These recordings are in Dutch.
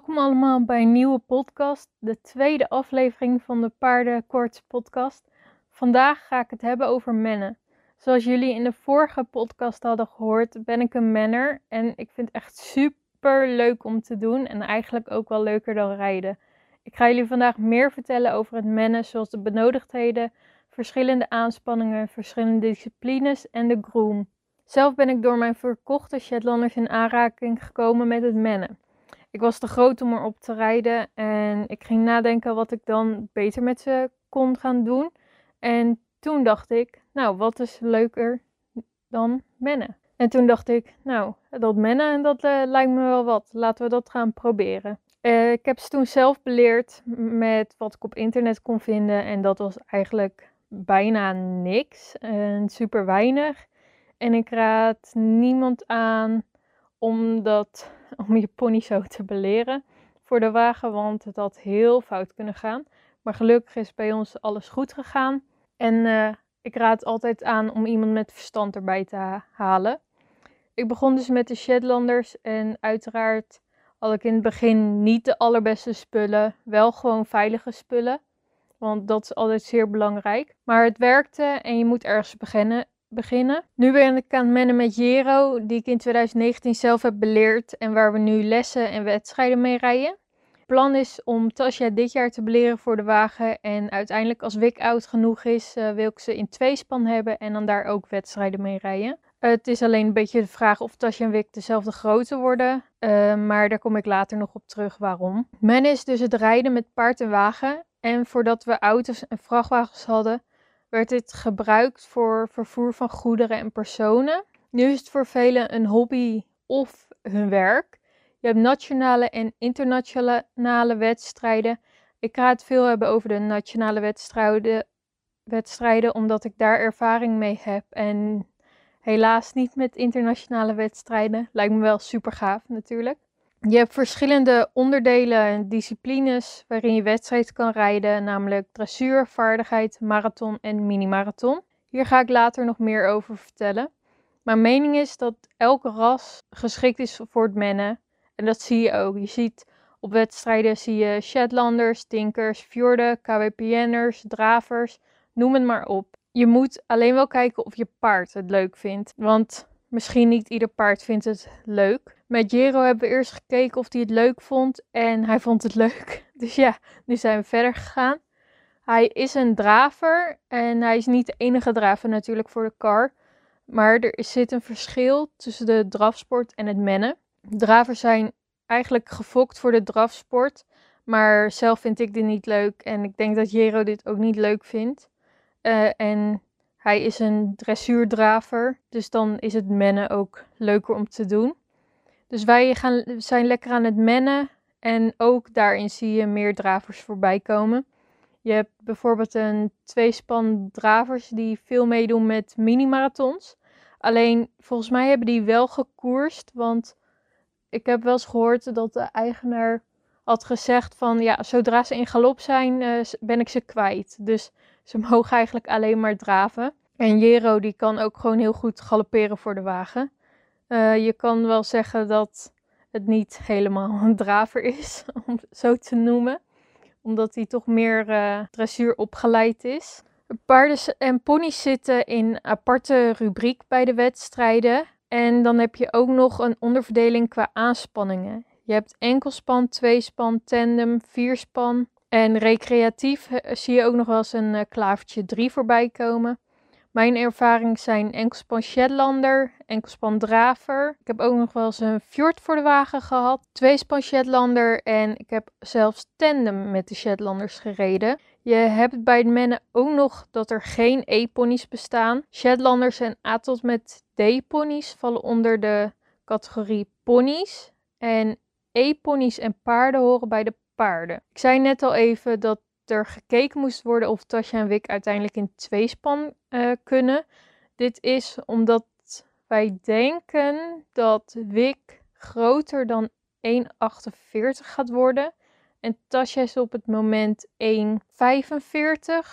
Welkom allemaal bij een nieuwe podcast, de tweede aflevering van de Paardenkoorts podcast. Vandaag ga ik het hebben over mennen. Zoals jullie in de vorige podcast hadden gehoord, ben ik een menner en ik vind het echt super leuk om te doen en eigenlijk ook wel leuker dan rijden. Ik ga jullie vandaag meer vertellen over het mennen, zoals de benodigdheden, verschillende aanspanningen, verschillende disciplines en de groom. Zelf ben ik door mijn verkochte Shetlanders in aanraking gekomen met het mennen. Ik was te groot om erop te rijden en ik ging nadenken wat ik dan beter met ze kon gaan doen. En toen dacht ik, nou, wat is leuker dan mennen? En toen dacht ik, nou, dat mennen, dat uh, lijkt me wel wat. Laten we dat gaan proberen. Uh, ik heb ze toen zelf beleerd met wat ik op internet kon vinden. En dat was eigenlijk bijna niks en super weinig. En ik raad niemand aan om, dat, om je pony zo te beleren voor de wagen, want het had heel fout kunnen gaan. Maar gelukkig is bij ons alles goed gegaan. En uh, ik raad altijd aan om iemand met verstand erbij te halen. Ik begon dus met de Shetlanders en uiteraard had ik in het begin niet de allerbeste spullen, wel gewoon veilige spullen. Want dat is altijd zeer belangrijk. Maar het werkte en je moet ergens beginnen beginnen. Nu ben ik aan het mennen met Jero, die ik in 2019 zelf heb beleerd en waar we nu lessen en wedstrijden mee rijden. Het plan is om Tasja dit jaar te beleren voor de wagen en uiteindelijk als Wik oud genoeg is, uh, wil ik ze in twee span hebben en dan daar ook wedstrijden mee rijden. het is alleen een beetje de vraag of Tasja en Wik dezelfde grootte worden, uh, maar daar kom ik later nog op terug waarom. Men is dus het rijden met paard en wagen en voordat we auto's en vrachtwagens hadden, werd dit gebruikt voor vervoer van goederen en personen. Nu is het voor velen een hobby of hun werk. Je hebt nationale en internationale wedstrijden. Ik ga het veel hebben over de nationale wedstrijden, wedstrijden omdat ik daar ervaring mee heb. En helaas niet met internationale wedstrijden. Lijkt me wel super gaaf natuurlijk. Je hebt verschillende onderdelen en disciplines waarin je wedstrijd kan rijden, namelijk dressuur, vaardigheid, marathon en mini-marathon. Hier ga ik later nog meer over vertellen. Mijn mening is dat elke ras geschikt is voor het mennen. En dat zie je ook. Je ziet op wedstrijden zie je Shetlanders, Tinkers, Fjorden, KWPN'ers, Dravers, noem het maar op. Je moet alleen wel kijken of je paard het leuk vindt. Want misschien niet ieder paard vindt het leuk. Met Jero hebben we eerst gekeken of hij het leuk vond. En hij vond het leuk. Dus ja, nu zijn we verder gegaan. Hij is een draver. En hij is niet de enige draver natuurlijk voor de car. Maar er zit een verschil tussen de drafsport en het mennen. Dravers zijn eigenlijk gefokt voor de drafsport. Maar zelf vind ik dit niet leuk. En ik denk dat Jero dit ook niet leuk vindt. Uh, en hij is een dressuurdraver. Dus dan is het mennen ook leuker om te doen. Dus wij gaan, zijn lekker aan het mennen. En ook daarin zie je meer dravers voorbij komen. Je hebt bijvoorbeeld een tweespan dravers die veel meedoen met mini-marathons. Alleen volgens mij hebben die wel gekoerst. Want ik heb wel eens gehoord dat de eigenaar had gezegd van ja, zodra ze in galop zijn, uh, ben ik ze kwijt. Dus ze mogen eigenlijk alleen maar draven. En Jero die kan ook gewoon heel goed galopperen voor de wagen. Uh, je kan wel zeggen dat het niet helemaal een draver is, om het zo te noemen. Omdat hij toch meer uh, dressuur opgeleid is. Paarden en ponies zitten in aparte rubriek bij de wedstrijden. En dan heb je ook nog een onderverdeling qua aanspanningen. Je hebt enkelspan, tweespan, tandem, vierspan. En recreatief eh, zie je ook nog wel eens een klavertje 3 voorbij komen. Mijn ervaring zijn enkelspan Shetlander, enkelspan Draver. Ik heb ook nog wel eens een Fjord voor de wagen gehad. Tweespan Shetlander en ik heb zelfs tandem met de Shetlanders gereden. Je hebt bij het mennen ook nog dat er geen E-ponies bestaan. Shetlanders en A tot met D-ponies vallen onder de categorie ponies. En E-ponies en paarden horen bij de paarden. Ik zei net al even dat er gekeken moest worden of Tasja en Wik uiteindelijk in tweespan uh, kunnen. Dit is omdat wij denken dat Wik groter dan 1,48 gaat worden. En Tasja is op het moment 1,45,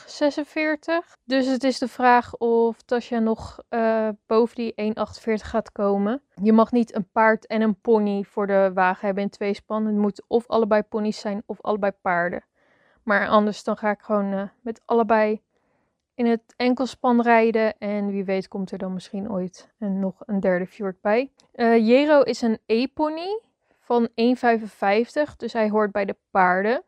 46. Dus het is de vraag of Tasja nog uh, boven die 1,48 gaat komen. Je mag niet een paard en een pony voor de wagen hebben in twee span. Het moet of allebei ponies zijn of allebei paarden. Maar anders dan ga ik gewoon uh, met allebei in het enkelspan rijden. En wie weet komt er dan misschien ooit een, nog een derde fjord bij. Uh, Jero is een E-pony van 1,55. Dus hij hoort bij de paarden.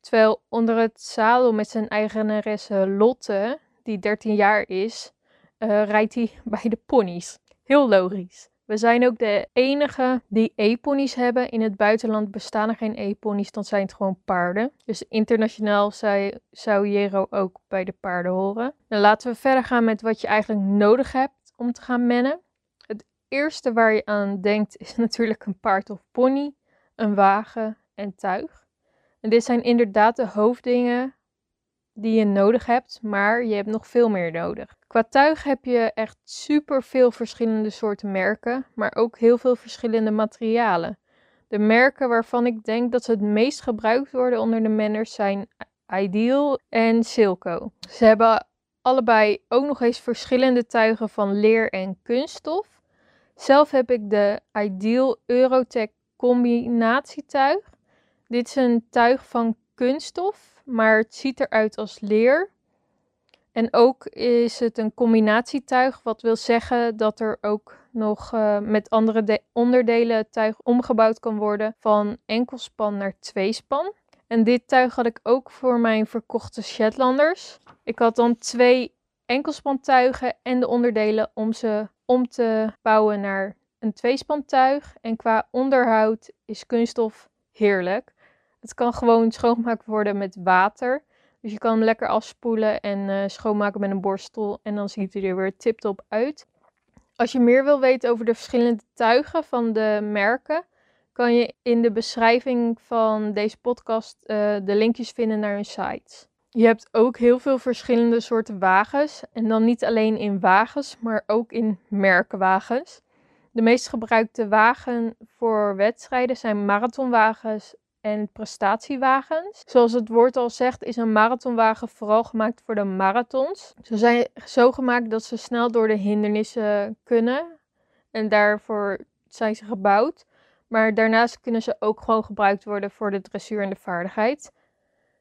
Terwijl onder het zadel met zijn eigenaresse Lotte, die 13 jaar is, uh, rijdt hij bij de ponies. Heel logisch. We zijn ook de enige die e-ponies hebben. In het buitenland bestaan er geen e-ponies, dan zijn het gewoon paarden. Dus internationaal zou, Jero ook bij de paarden horen. Dan laten we verder gaan met wat je eigenlijk nodig hebt om te gaan mennen. Het eerste waar je aan denkt is natuurlijk een paard of pony, een wagen en tuig. En dit zijn inderdaad de hoofddingen die je nodig hebt, maar je hebt nog veel meer nodig. Qua tuig heb je echt super veel verschillende soorten merken, maar ook heel veel verschillende materialen. De merken waarvan ik denk dat ze het meest gebruikt worden onder de manners zijn Ideal en Silco. Ze hebben allebei ook nog eens verschillende tuigen van leer en kunststof. Zelf heb ik de Ideal Eurotech combinatietuig. Dit is een tuig van kunststof, maar het ziet eruit als leer. En ook is het een combinatietuig, wat wil zeggen dat er ook nog uh, met andere onderdelen tuig omgebouwd kan worden van enkelspan naar tweespan. En dit tuig had ik ook voor mijn verkochte Shetlanders. Ik had dan twee enkelspantuigen en de onderdelen om ze om te bouwen naar een tweespantuig. En qua onderhoud is kunststof heerlijk. Het kan gewoon schoongemaakt worden met water. Dus je kan hem lekker afspoelen en uh, schoonmaken met een borstel. En dan ziet hij er weer tip-top uit. Als je meer wil weten over de verschillende tuigen van de merken, kan je in de beschrijving van deze podcast uh, de linkjes vinden naar hun sites. Je hebt ook heel veel verschillende soorten wagens. En dan niet alleen in wagens, maar ook in merkenwagens. De meest gebruikte wagen voor wedstrijden zijn marathonwagens en prestatiewagens. Zoals het woord al zegt, is een marathonwagen vooral gemaakt voor de marathons. Ze zijn zo gemaakt dat ze snel door de hindernissen kunnen. En daarvoor zijn ze gebouwd. Maar daarnaast kunnen ze ook gewoon gebruikt worden voor de dressuur en de vaardigheid.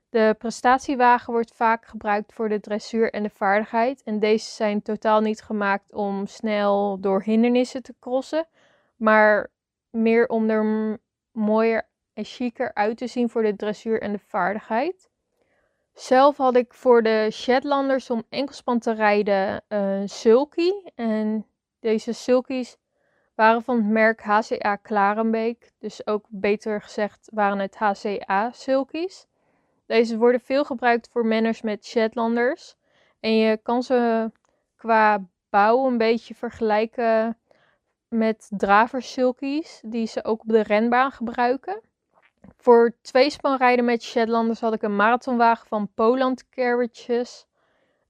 De prestatiewagen wordt vaak gebruikt voor de dressuur en de vaardigheid. En deze zijn totaal niet gemaakt om snel door hindernissen te crossen, maar meer om er mooier en chiquer uit te zien voor de dressuur en de vaardigheid. Zelf had ik voor de Shetlanders om enkelspan te rijden een sulky. En deze sulkies waren van het merk HCA Klarenbeek. Dus ook beter gezegd waren het HCA sulkies. Deze worden veel gebruikt voor manners met Shetlanders. En je kan ze qua bouw een beetje vergelijken met draversulkies die ze ook op de renbaan gebruiken. Voor tweespan rijden met Shetlanders had ik een marathonwagen van Poland Carriages.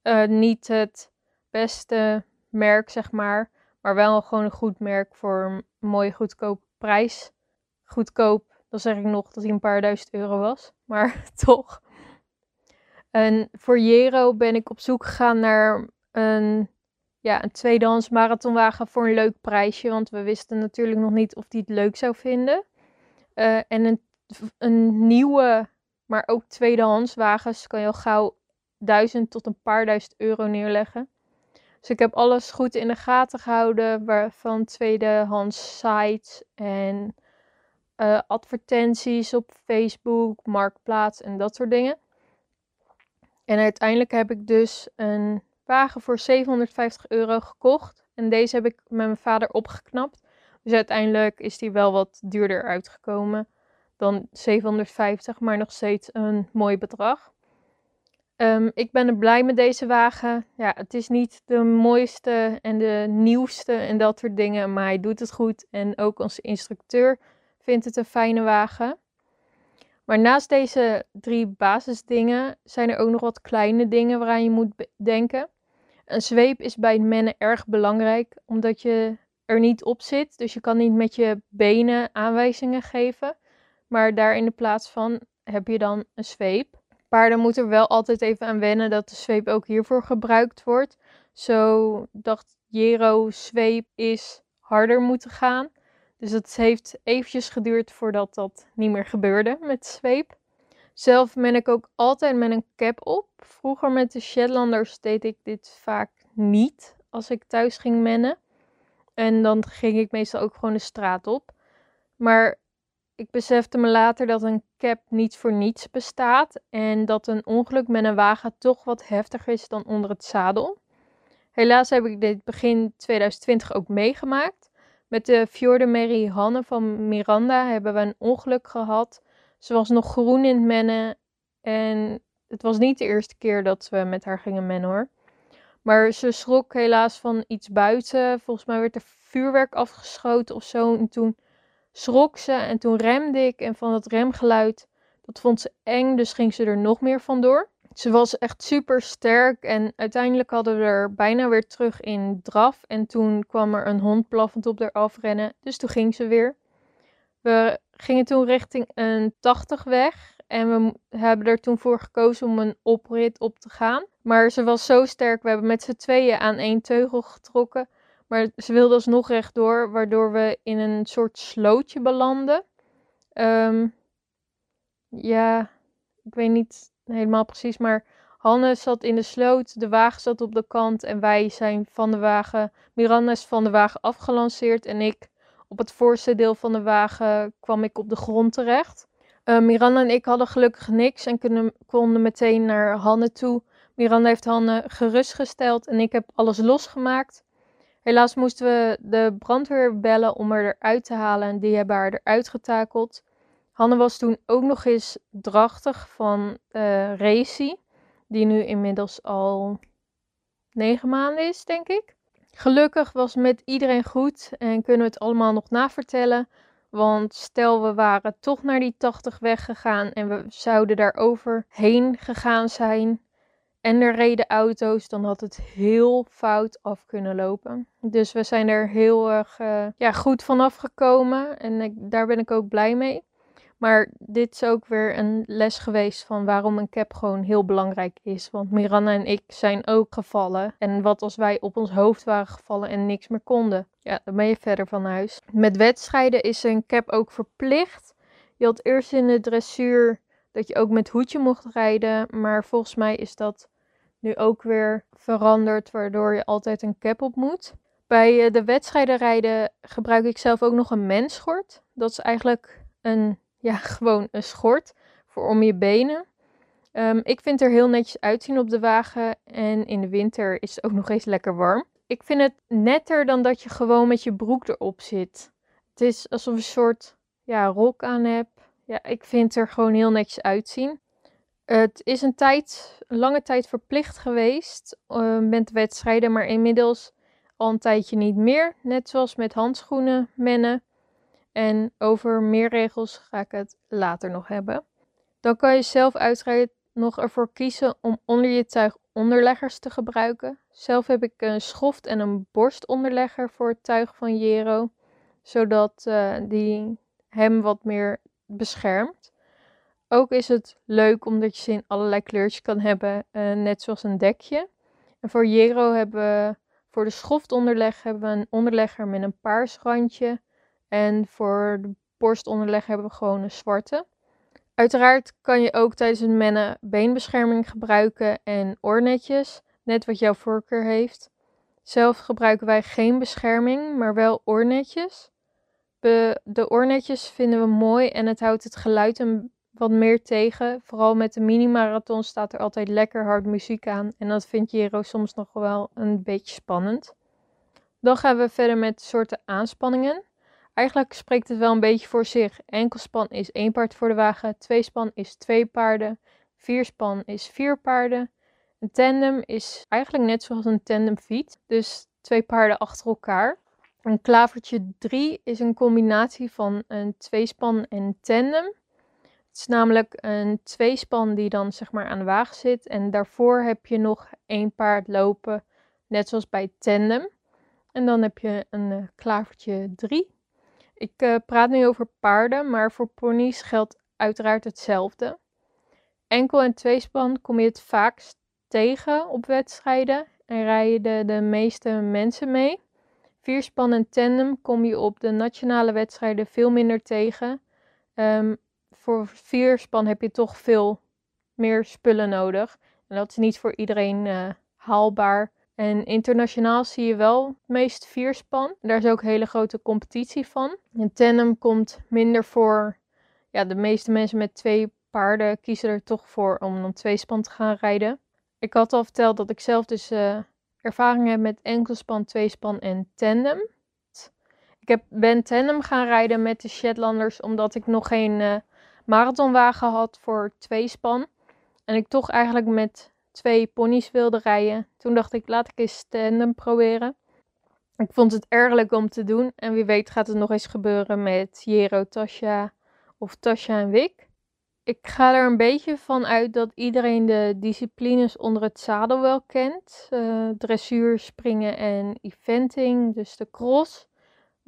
Uh, niet het beste merk, zeg maar. Maar wel gewoon een goed merk voor een mooie goedkope prijs. Goedkoop, dan zeg ik nog dat hij een paar duizend euro was. Maar toch. En voor Jero ben ik op zoek gegaan naar een, ja, een tweedehands marathonwagen voor een leuk prijsje. Want we wisten natuurlijk nog niet of hij het leuk zou vinden. Uh, en een een nieuwe, maar ook tweedehands wagens kan je al gauw duizend tot een paar duizend euro neerleggen. Dus ik heb alles goed in de gaten gehouden van tweedehands sites en uh, advertenties op Facebook, Marktplaats en dat soort dingen. En uiteindelijk heb ik dus een wagen voor 750 euro gekocht. En deze heb ik met mijn vader opgeknapt. Dus uiteindelijk is die wel wat duurder uitgekomen dan 750, maar nog steeds een mooi bedrag. Um, ik ben er blij met deze wagen. Ja, het is niet de mooiste en de nieuwste en dat soort dingen, maar hij doet het goed. En ook onze instructeur vindt het een fijne wagen. Maar naast deze drie basisdingen zijn er ook nog wat kleine dingen waaraan je moet denken. Een zweep is bij het mennen erg belangrijk, omdat je er niet op zit. Dus je kan niet met je benen aanwijzingen geven. Maar daar in de plaats van heb je dan een zweep. Paarden moeten er wel altijd even aan wennen dat de zweep ook hiervoor gebruikt wordt. Zo dacht Jero zweep is harder moeten gaan. Dus het heeft eventjes geduurd voordat dat niet meer gebeurde met zweep. Zelf ben ik ook altijd met een cap op. Vroeger met de Shetlanders deed ik dit vaak niet als ik thuis ging mennen. En dan ging ik meestal ook gewoon de straat op. Maar ik besefte me later dat een cap niet voor niets bestaat. En dat een ongeluk met een wagen toch wat heftiger is dan onder het zadel. Helaas heb ik dit begin 2020 ook meegemaakt. Met de Fjorde Mary Hanne van Miranda hebben we een ongeluk gehad. Ze was nog groen in het mennen. En het was niet de eerste keer dat we met haar gingen mennen hoor. Maar ze schrok helaas van iets buiten. Volgens mij werd er vuurwerk afgeschoten of zo. En toen schrok ze en toen remde ik. En van dat remgeluid, dat vond ze eng. Dus ging ze er nog meer vandoor. Ze was echt super sterk. En uiteindelijk hadden we er bijna weer terug in draf. En toen kwam er een hond blaffend op haar afrennen. Dus toen ging ze weer. We gingen toen richting een 80 weg. En we hebben er toen voor gekozen om een oprit op te gaan. Maar ze was zo sterk. We hebben met z'n tweeën aan één teugel getrokken. Maar ze wilde alsnog rechtdoor, waardoor we in een soort slootje belanden. Ehm, ja, ik weet niet helemaal precies, maar Hanne zat in de sloot, de wagen zat op de kant en wij zijn van de wagen, Miranda is van de wagen afgelanceerd en ik op het voorste deel van de wagen kwam ik op de grond terecht. Uh, Miranda en ik hadden gelukkig niks en konden meteen naar Hanne toe. Miranda heeft Hanne gerustgesteld en ik heb alles losgemaakt. Helaas moesten we de brandweer bellen om er eruit te halen en die hebben haar eruit getakeld. Hanne was toen ook nog eens drachtig van uh, Racy, die nu inmiddels al negen maanden is, denk ik. Gelukkig was met iedereen goed en kunnen we het allemaal nog navertellen. Want stel we waren toch naar die 80 weggegaan en we zouden daar overheen gegaan zijn en er reden auto's, dan had het heel fout af kunnen lopen. Dus we zijn er heel erg uh, ja, goed vanaf gekomen en ik, daar ben ik ook blij mee. Maar dit is ook weer een les geweest van waarom een cap gewoon heel belangrijk is. Want Miranda en ik zijn ook gevallen. En wat als wij op ons hoofd waren gevallen en niks meer konden? Ja, dan ben je verder van huis. Met wedstrijden is een cap ook verplicht. Je had eerst in de dressuur dat je ook met hoedje mocht rijden. Maar volgens mij is dat nu ook weer veranderd, waardoor je altijd een cap op moet. Bij eh, de wedstrijden rijden gebruik ik zelf ook nog een menschort. Dat is eigenlijk een ja, gewoon een schort voor om je benen. Um, ik vind er heel netjes uitzien op de wagen en in de winter is het ook nog eens lekker warm. Ik vind het netter dan dat je gewoon met je broek erop zit. Het is alsof je een soort ja, rok aan hebt. Ja, ik vind er gewoon heel netjes uitzien. Het is een tijd, lange tijd verplicht geweest uh, met wedstrijden, maar inmiddels al een tijdje niet meer. Net zoals met handschoenen mennen. En over meer regels ga ik het later nog hebben. Dan kan je zelf uiteraard nog ervoor kiezen om onder je tuig onderleggers te gebruiken. Zelf heb ik een schoft en een borstonderlegger voor het tuig van Jero, zodat uh, die hem wat meer beschermt. Ook is het leuk omdat je ze in allerlei kleurtjes kan hebben, uh, net zoals een dekje. En voor Jero hebben we voor de schoftonderleg hebben we een onderlegger met een paars randje en voor de borstonderleg hebben we gewoon een zwarte. Uiteraard kan je ook tijdens het mennen beenbescherming gebruiken en oornetjes, net wat jouw voorkeur heeft. Zelf gebruiken wij geen bescherming, maar wel oornetjes. de oornetjes vinden we mooi en het houdt het geluid een wat meer tegen. Vooral met de mini-marathon staat er altijd lekker hard muziek aan. En dat vindt Jero soms nog wel een beetje spannend. Dan gaan we verder met soorten aanspanningen. Eigenlijk spreekt het wel een beetje voor zich. Enkelspan is één paard voor de wagen, tweespan is twee paarden, vierspan is vier paarden. Een tandem is eigenlijk net zoals een tandemfiets, dus twee paarden achter elkaar. Een klavertje 3 is een combinatie van een tweespan en tandem. Het is namelijk een tweespan die dan zeg maar aan de wagen zit en daarvoor heb je nog één paard lopen, net zoals bij tandem. En dan heb je een uh, klavertje 3. Ik uh, praat nu over paarden, maar voor ponies geldt uiteraard hetzelfde. Enkel en tweespan kom je het vaakst tegen op wedstrijden en rijden de meeste mensen mee. Vierspan en tandem kom je op de nationale wedstrijden veel minder tegen. Um, voor vierspan heb je toch veel meer spullen nodig. En dat is niet voor iedereen uh, haalbaar. En internationaal zie je wel het meest vierspan. Daar is ook hele grote competitie van. En tandem komt minder voor. Ja, de meeste mensen met twee paarden kiezen er toch voor om dan tweespan te gaan rijden. Ik had al verteld dat ik zelf dus uh, ervaring heb met enkelspan, tweespan en tandem. Ik heb, ben tandem gaan rijden met de Shetlanders omdat ik nog geen uh, marathonwagen had voor tweespan. En ik toch eigenlijk met twee ponies wilde rijden. Toen dacht ik, laat ik eens tandem proberen. Ik vond het erg leuk om te doen. En wie weet gaat het nog eens gebeuren met Jero, Tasha of Tasha en Wik. Ik ga er een beetje van uit dat iedereen de disciplines onder het zadel wel kent. Uh, dressuur, springen en eventing, dus de cross.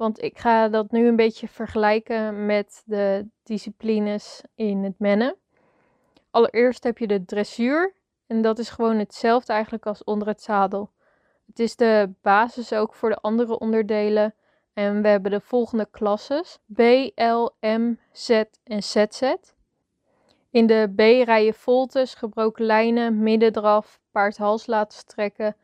Want ik ga dat nu een beetje vergelijken met de disciplines in het mennen. Allereerst heb je de dressuur. En dat is gewoon hetzelfde eigenlijk als onder het zadel. Het is de basis ook voor de andere onderdelen. En we hebben de volgende klasses: B, L, M, Z en ZZ. In de B rij je voltes, gebroken lijnen, middendraf, paard hals laten strekken,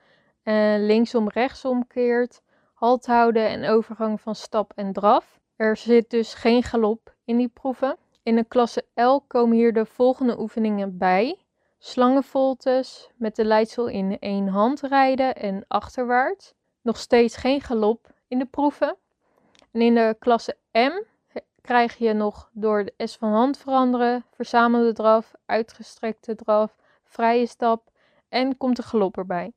en linksom rechtsom keert, halt houden en overgang van stap en draf. Er zit dus geen galop in die proeven. In de klasse L komen hier de volgende oefeningen bij. Slangenvoltes met de leidsel in één hand rijden en achterwaarts. Nog steeds geen galop in de proeven. En in de klasse M krijg je nog door de S van hand veranderen, verzamelde draf, uitgestrekte draf, vrije stap en komt de galop erbij.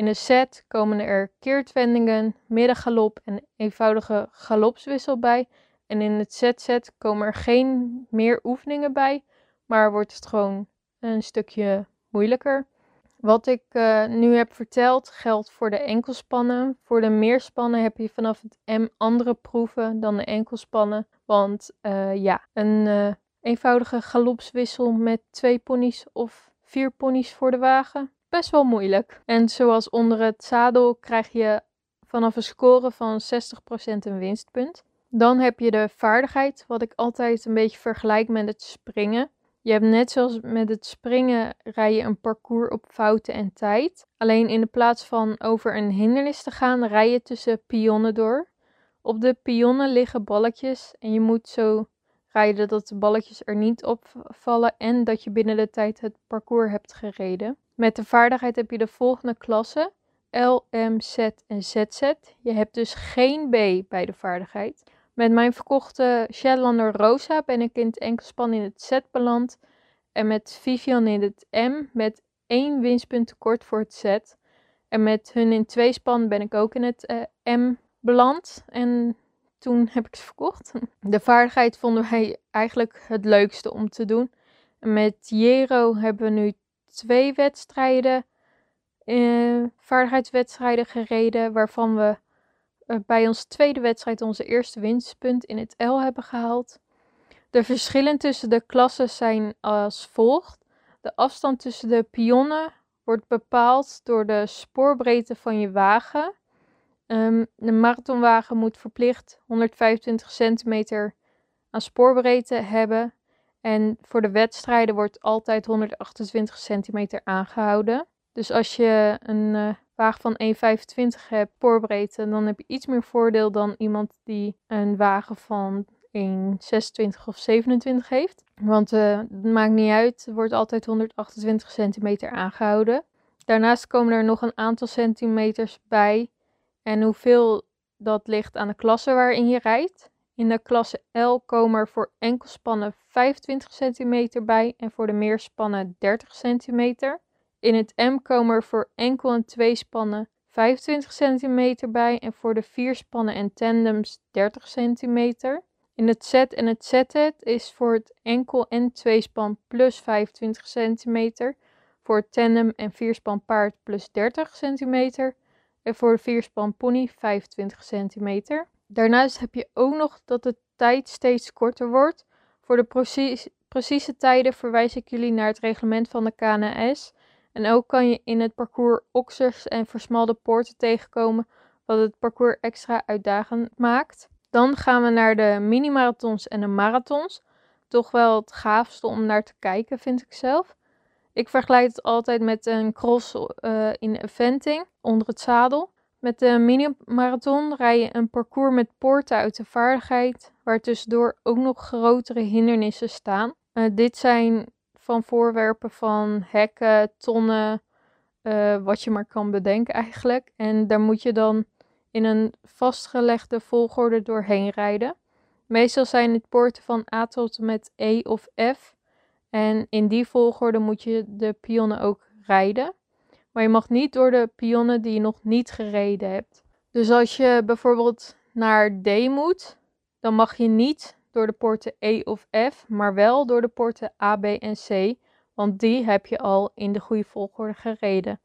In de set komen er keertwendingen, middengalop en eenvoudige galopswissel bij. En in het set-set komen er geen meer oefeningen bij, maar wordt het gewoon een stukje moeilijker. Wat ik uh, nu heb verteld geldt voor de enkelspannen. Voor de meerspannen heb je vanaf het M andere proeven dan de enkelspannen. Want uh, ja, een uh, eenvoudige galopswissel met twee ponies of vier ponies voor de wagen, best wel moeilijk. En zoals onder het zadel krijg je vanaf een score van 60% een winstpunt. Dan heb je de vaardigheid, wat ik altijd een beetje vergelijk met het springen. Je hebt net zoals met het springen rij je een parcours op fouten en tijd. Alleen in de plaats van over een hindernis te gaan, rij je tussen pionnen door. Op de pionnen liggen balletjes en je moet zo rijden dat de balletjes er niet opvallen en dat je binnen de tijd het parcours hebt gereden. Met de vaardigheid heb je de volgende klassen: L, M, Z en ZZ. Je hebt dus geen B bij de vaardigheid. Met mijn verkochte Shetlander Rosa ben ik in het enkelspan in het Z beland. En met Vivian in het M met één winstpunt tekort voor het Z. En met hun in twee span ben ik ook in het uh, M beland. En toen heb ik ze verkocht. De vaardigheid vonden wij eigenlijk het leukste om te doen. En met Jero hebben we nu twee wedstrijden, uh, vaardigheidswedstrijden gereden, waarvan we uh, bij onze tweede wedstrijd onze eerste winstpunt in het L hebben gehaald. De verschillen tussen de klassen zijn als volgt. De afstand tussen de pionnen wordt bepaald door de spoorbreedte van je wagen. Um, de marathonwagen moet verplicht 125 centimeter aan spoorbreedte hebben. En voor de wedstrijden wordt altijd 128 centimeter aangehouden. Dus als je een uh, wagen van 1,25 hebt spoorbreedte, dan heb je iets meer voordeel dan iemand die een wagen van 1,26 of 27 heeft. Want uh, het maakt niet uit, er wordt altijd 128 centimeter aangehouden. Daarnaast komen er nog een aantal centimeters bij en hoeveel dat ligt aan de klasse waarin je rijdt. In de klasse L komen er voor enkelspannen 25 centimeter bij en voor de meerspannen 30 centimeter. In het M komen er voor enkel en twee spannen 25 centimeter bij en voor de vier spannen en tandems 30 centimeter. In het Z en het ZZ is voor het enkel en tweespan plus 25 centimeter, voor het tandem en vierspan paard plus 30 centimeter en voor de vierspan pony 25 centimeter. Daarnaast heb je ook nog dat de tijd steeds korter wordt. Voor de precieze tijden verwijs ik jullie naar het reglement van de KNS. En ook kan je in het parcours oksers en versmalde poorten tegenkomen, wat het parcours extra uitdagend maakt. Dan gaan we naar de mini-marathons en de marathons. Toch wel het gaafste om naar te kijken, vind ik zelf. Ik vergelijk het altijd met een cross uh, in eventing onder het zadel. Met de mini-marathon rij je een parcours met poorten uit de vaardigheid, waar tussendoor ook nog grotere hindernissen staan. Uh, dit zijn van voorwerpen van hekken, tonnen, uh, wat je maar kan bedenken eigenlijk. En daar moet je dan in een vastgelegde volgorde doorheen rijden. Meestal zijn het poorten van A tot en met E of F. En in die volgorde moet je de pionnen ook rijden. Maar je mag niet door de pionnen die je nog niet gereden hebt. Dus als je bijvoorbeeld naar D moet, dan mag je niet door de poorten E of F, maar wel door de poorten A, B en C, want die heb je al in de goede volgorde gereden.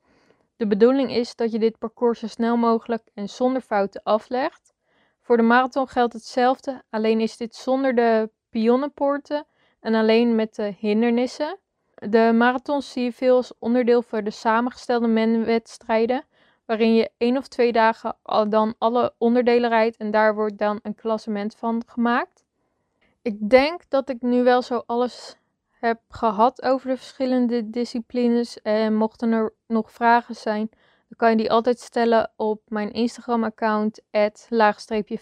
De bedoeling is dat je dit parcours zo snel mogelijk en zonder fouten aflegt. Voor de marathon geldt hetzelfde, alleen is dit zonder de pionnenpoorten en alleen met de hindernissen. De marathons zie je veel als onderdeel van de samengestelde menwedstrijden, waarin je één of twee dagen dan alle onderdelen rijdt en daar wordt dan een klassement van gemaakt. Ik denk dat ik nu wel zo alles heb gehad over de verschillende disciplines. En mochten er nog vragen zijn, dan kan je die altijd stellen op mijn Instagram-account, laagstreepje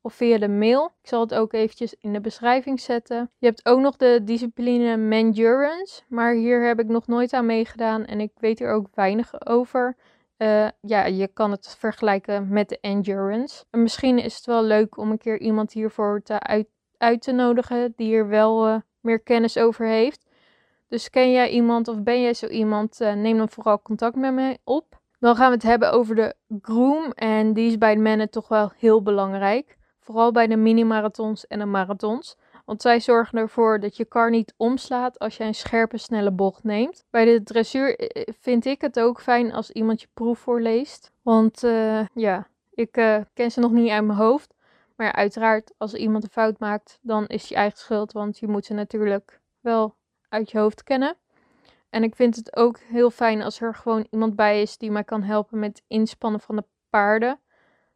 of via de mail. Ik zal het ook eventjes in de beschrijving zetten. Je hebt ook nog de discipline Mandurance, maar hier heb ik nog nooit aan meegedaan en ik weet er ook weinig over. Uh, ja, je kan het vergelijken met de endurance. En misschien is het wel leuk om een keer iemand hiervoor te uit, te nodigen die er wel uh, meer kennis over heeft. Dus ken jij iemand of ben jij zo iemand, uh, neem dan vooral contact met me op. Dan gaan we het hebben over de groom en die is bij de mannen toch wel heel belangrijk. Vooral bij de mini-marathons en de marathons. Want zij zorgen ervoor dat je kar niet omslaat als je een scherpe, snelle bocht neemt. Bij de dressuur eh, eh, vind ik het ook fijn als iemand je proef voorleest. Want ja, ik ken ze nog niet uit mijn hoofd. Maar uiteraard, als iemand een fout maakt, dan is je eigen schuld. Want je moet ze natuurlijk wel uit je hoofd kennen. En ik vind het ook heel fijn als er gewoon iemand bij is die mij kan helpen met inspannen van de paarden.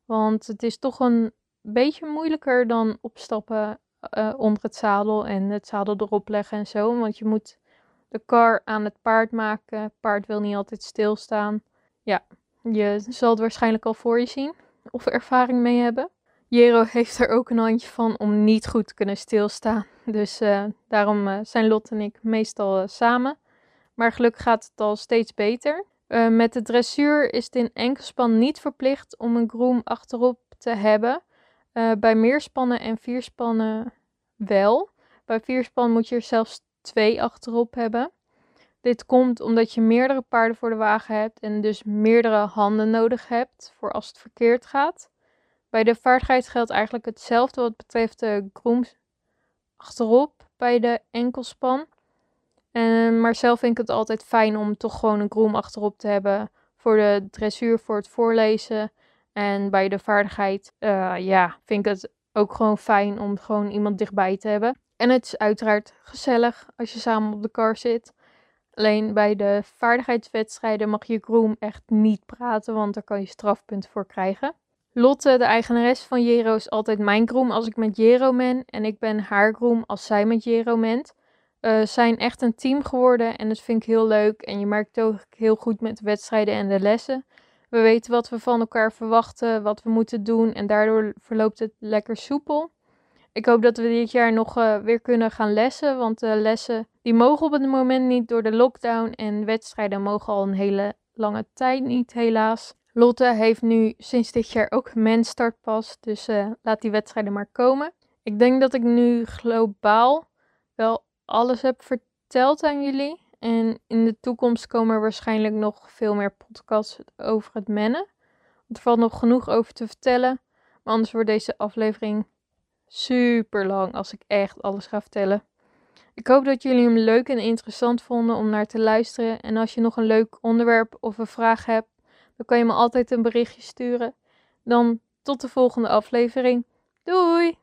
Want het is toch een beetje moeilijker dan opstappen uh, onder het zadel en het zadel erop leggen en zo. Want je moet de kar aan het paard maken. Het paard wil niet altijd stilstaan. Ja, je zal het waarschijnlijk al voor je zien of ervaring mee hebben. Jero heeft er ook een handje van om niet goed te kunnen stilstaan. Dus uh, daarom uh, zijn Lot en ik meestal uh, samen. Maar gelukkig gaat het al steeds beter. met de dressuur is het in enkelspan niet verplicht om een groom achterop te hebben. bij meerspannen en vierspannen wel. Bij vierspan moet je er zelfs twee achterop hebben. Dit komt omdat je meerdere paarden voor de wagen hebt en dus meerdere handen nodig hebt voor als het verkeerd gaat. Bij de vaardigheid geldt eigenlijk hetzelfde wat betreft de grooms achterop bij de enkelspan. En, maar zelf vind ik het altijd fijn om toch gewoon een groom achterop te hebben voor de dressuur, voor het voorlezen. En bij de vaardigheid, uh, ja, vind ik het ook gewoon fijn om gewoon iemand dichtbij te hebben. En het is uiteraard gezellig als je samen op de kar zit. Alleen bij de vaardigheidswedstrijden mag je groom echt niet praten, want daar kan je strafpunten voor krijgen. Lotte, de eigenares van Jero, is altijd mijn groom als ik met Jero ben. En ik ben haar groom als zij met Jero bent. Uh, zijn echt een team geworden en dat vind ik heel leuk. En je merkt ook heel goed met de wedstrijden en de lessen. We weten wat we van elkaar verwachten, wat we moeten doen en daardoor verloopt het lekker soepel. Ik hoop dat we dit jaar nog uh, weer kunnen gaan lessen, want de lessen die mogen op het moment niet door de lockdown en wedstrijden mogen al een hele lange tijd niet helaas. Lotte heeft nu sinds dit jaar ook mens startpas, dus uh, laat die wedstrijden maar komen. Ik denk dat ik nu globaal wel alles heb verteld aan jullie. En in de toekomst komen er waarschijnlijk nog veel meer podcasts over het mennen. Want er valt nog genoeg over te vertellen. Maar anders wordt deze aflevering super lang als ik echt alles ga vertellen. Ik hoop dat jullie hem leuk en interessant vonden om naar te luisteren. En als je nog een leuk onderwerp of een vraag hebt, dan kan je me altijd een berichtje sturen. Dan tot de volgende aflevering. Doei!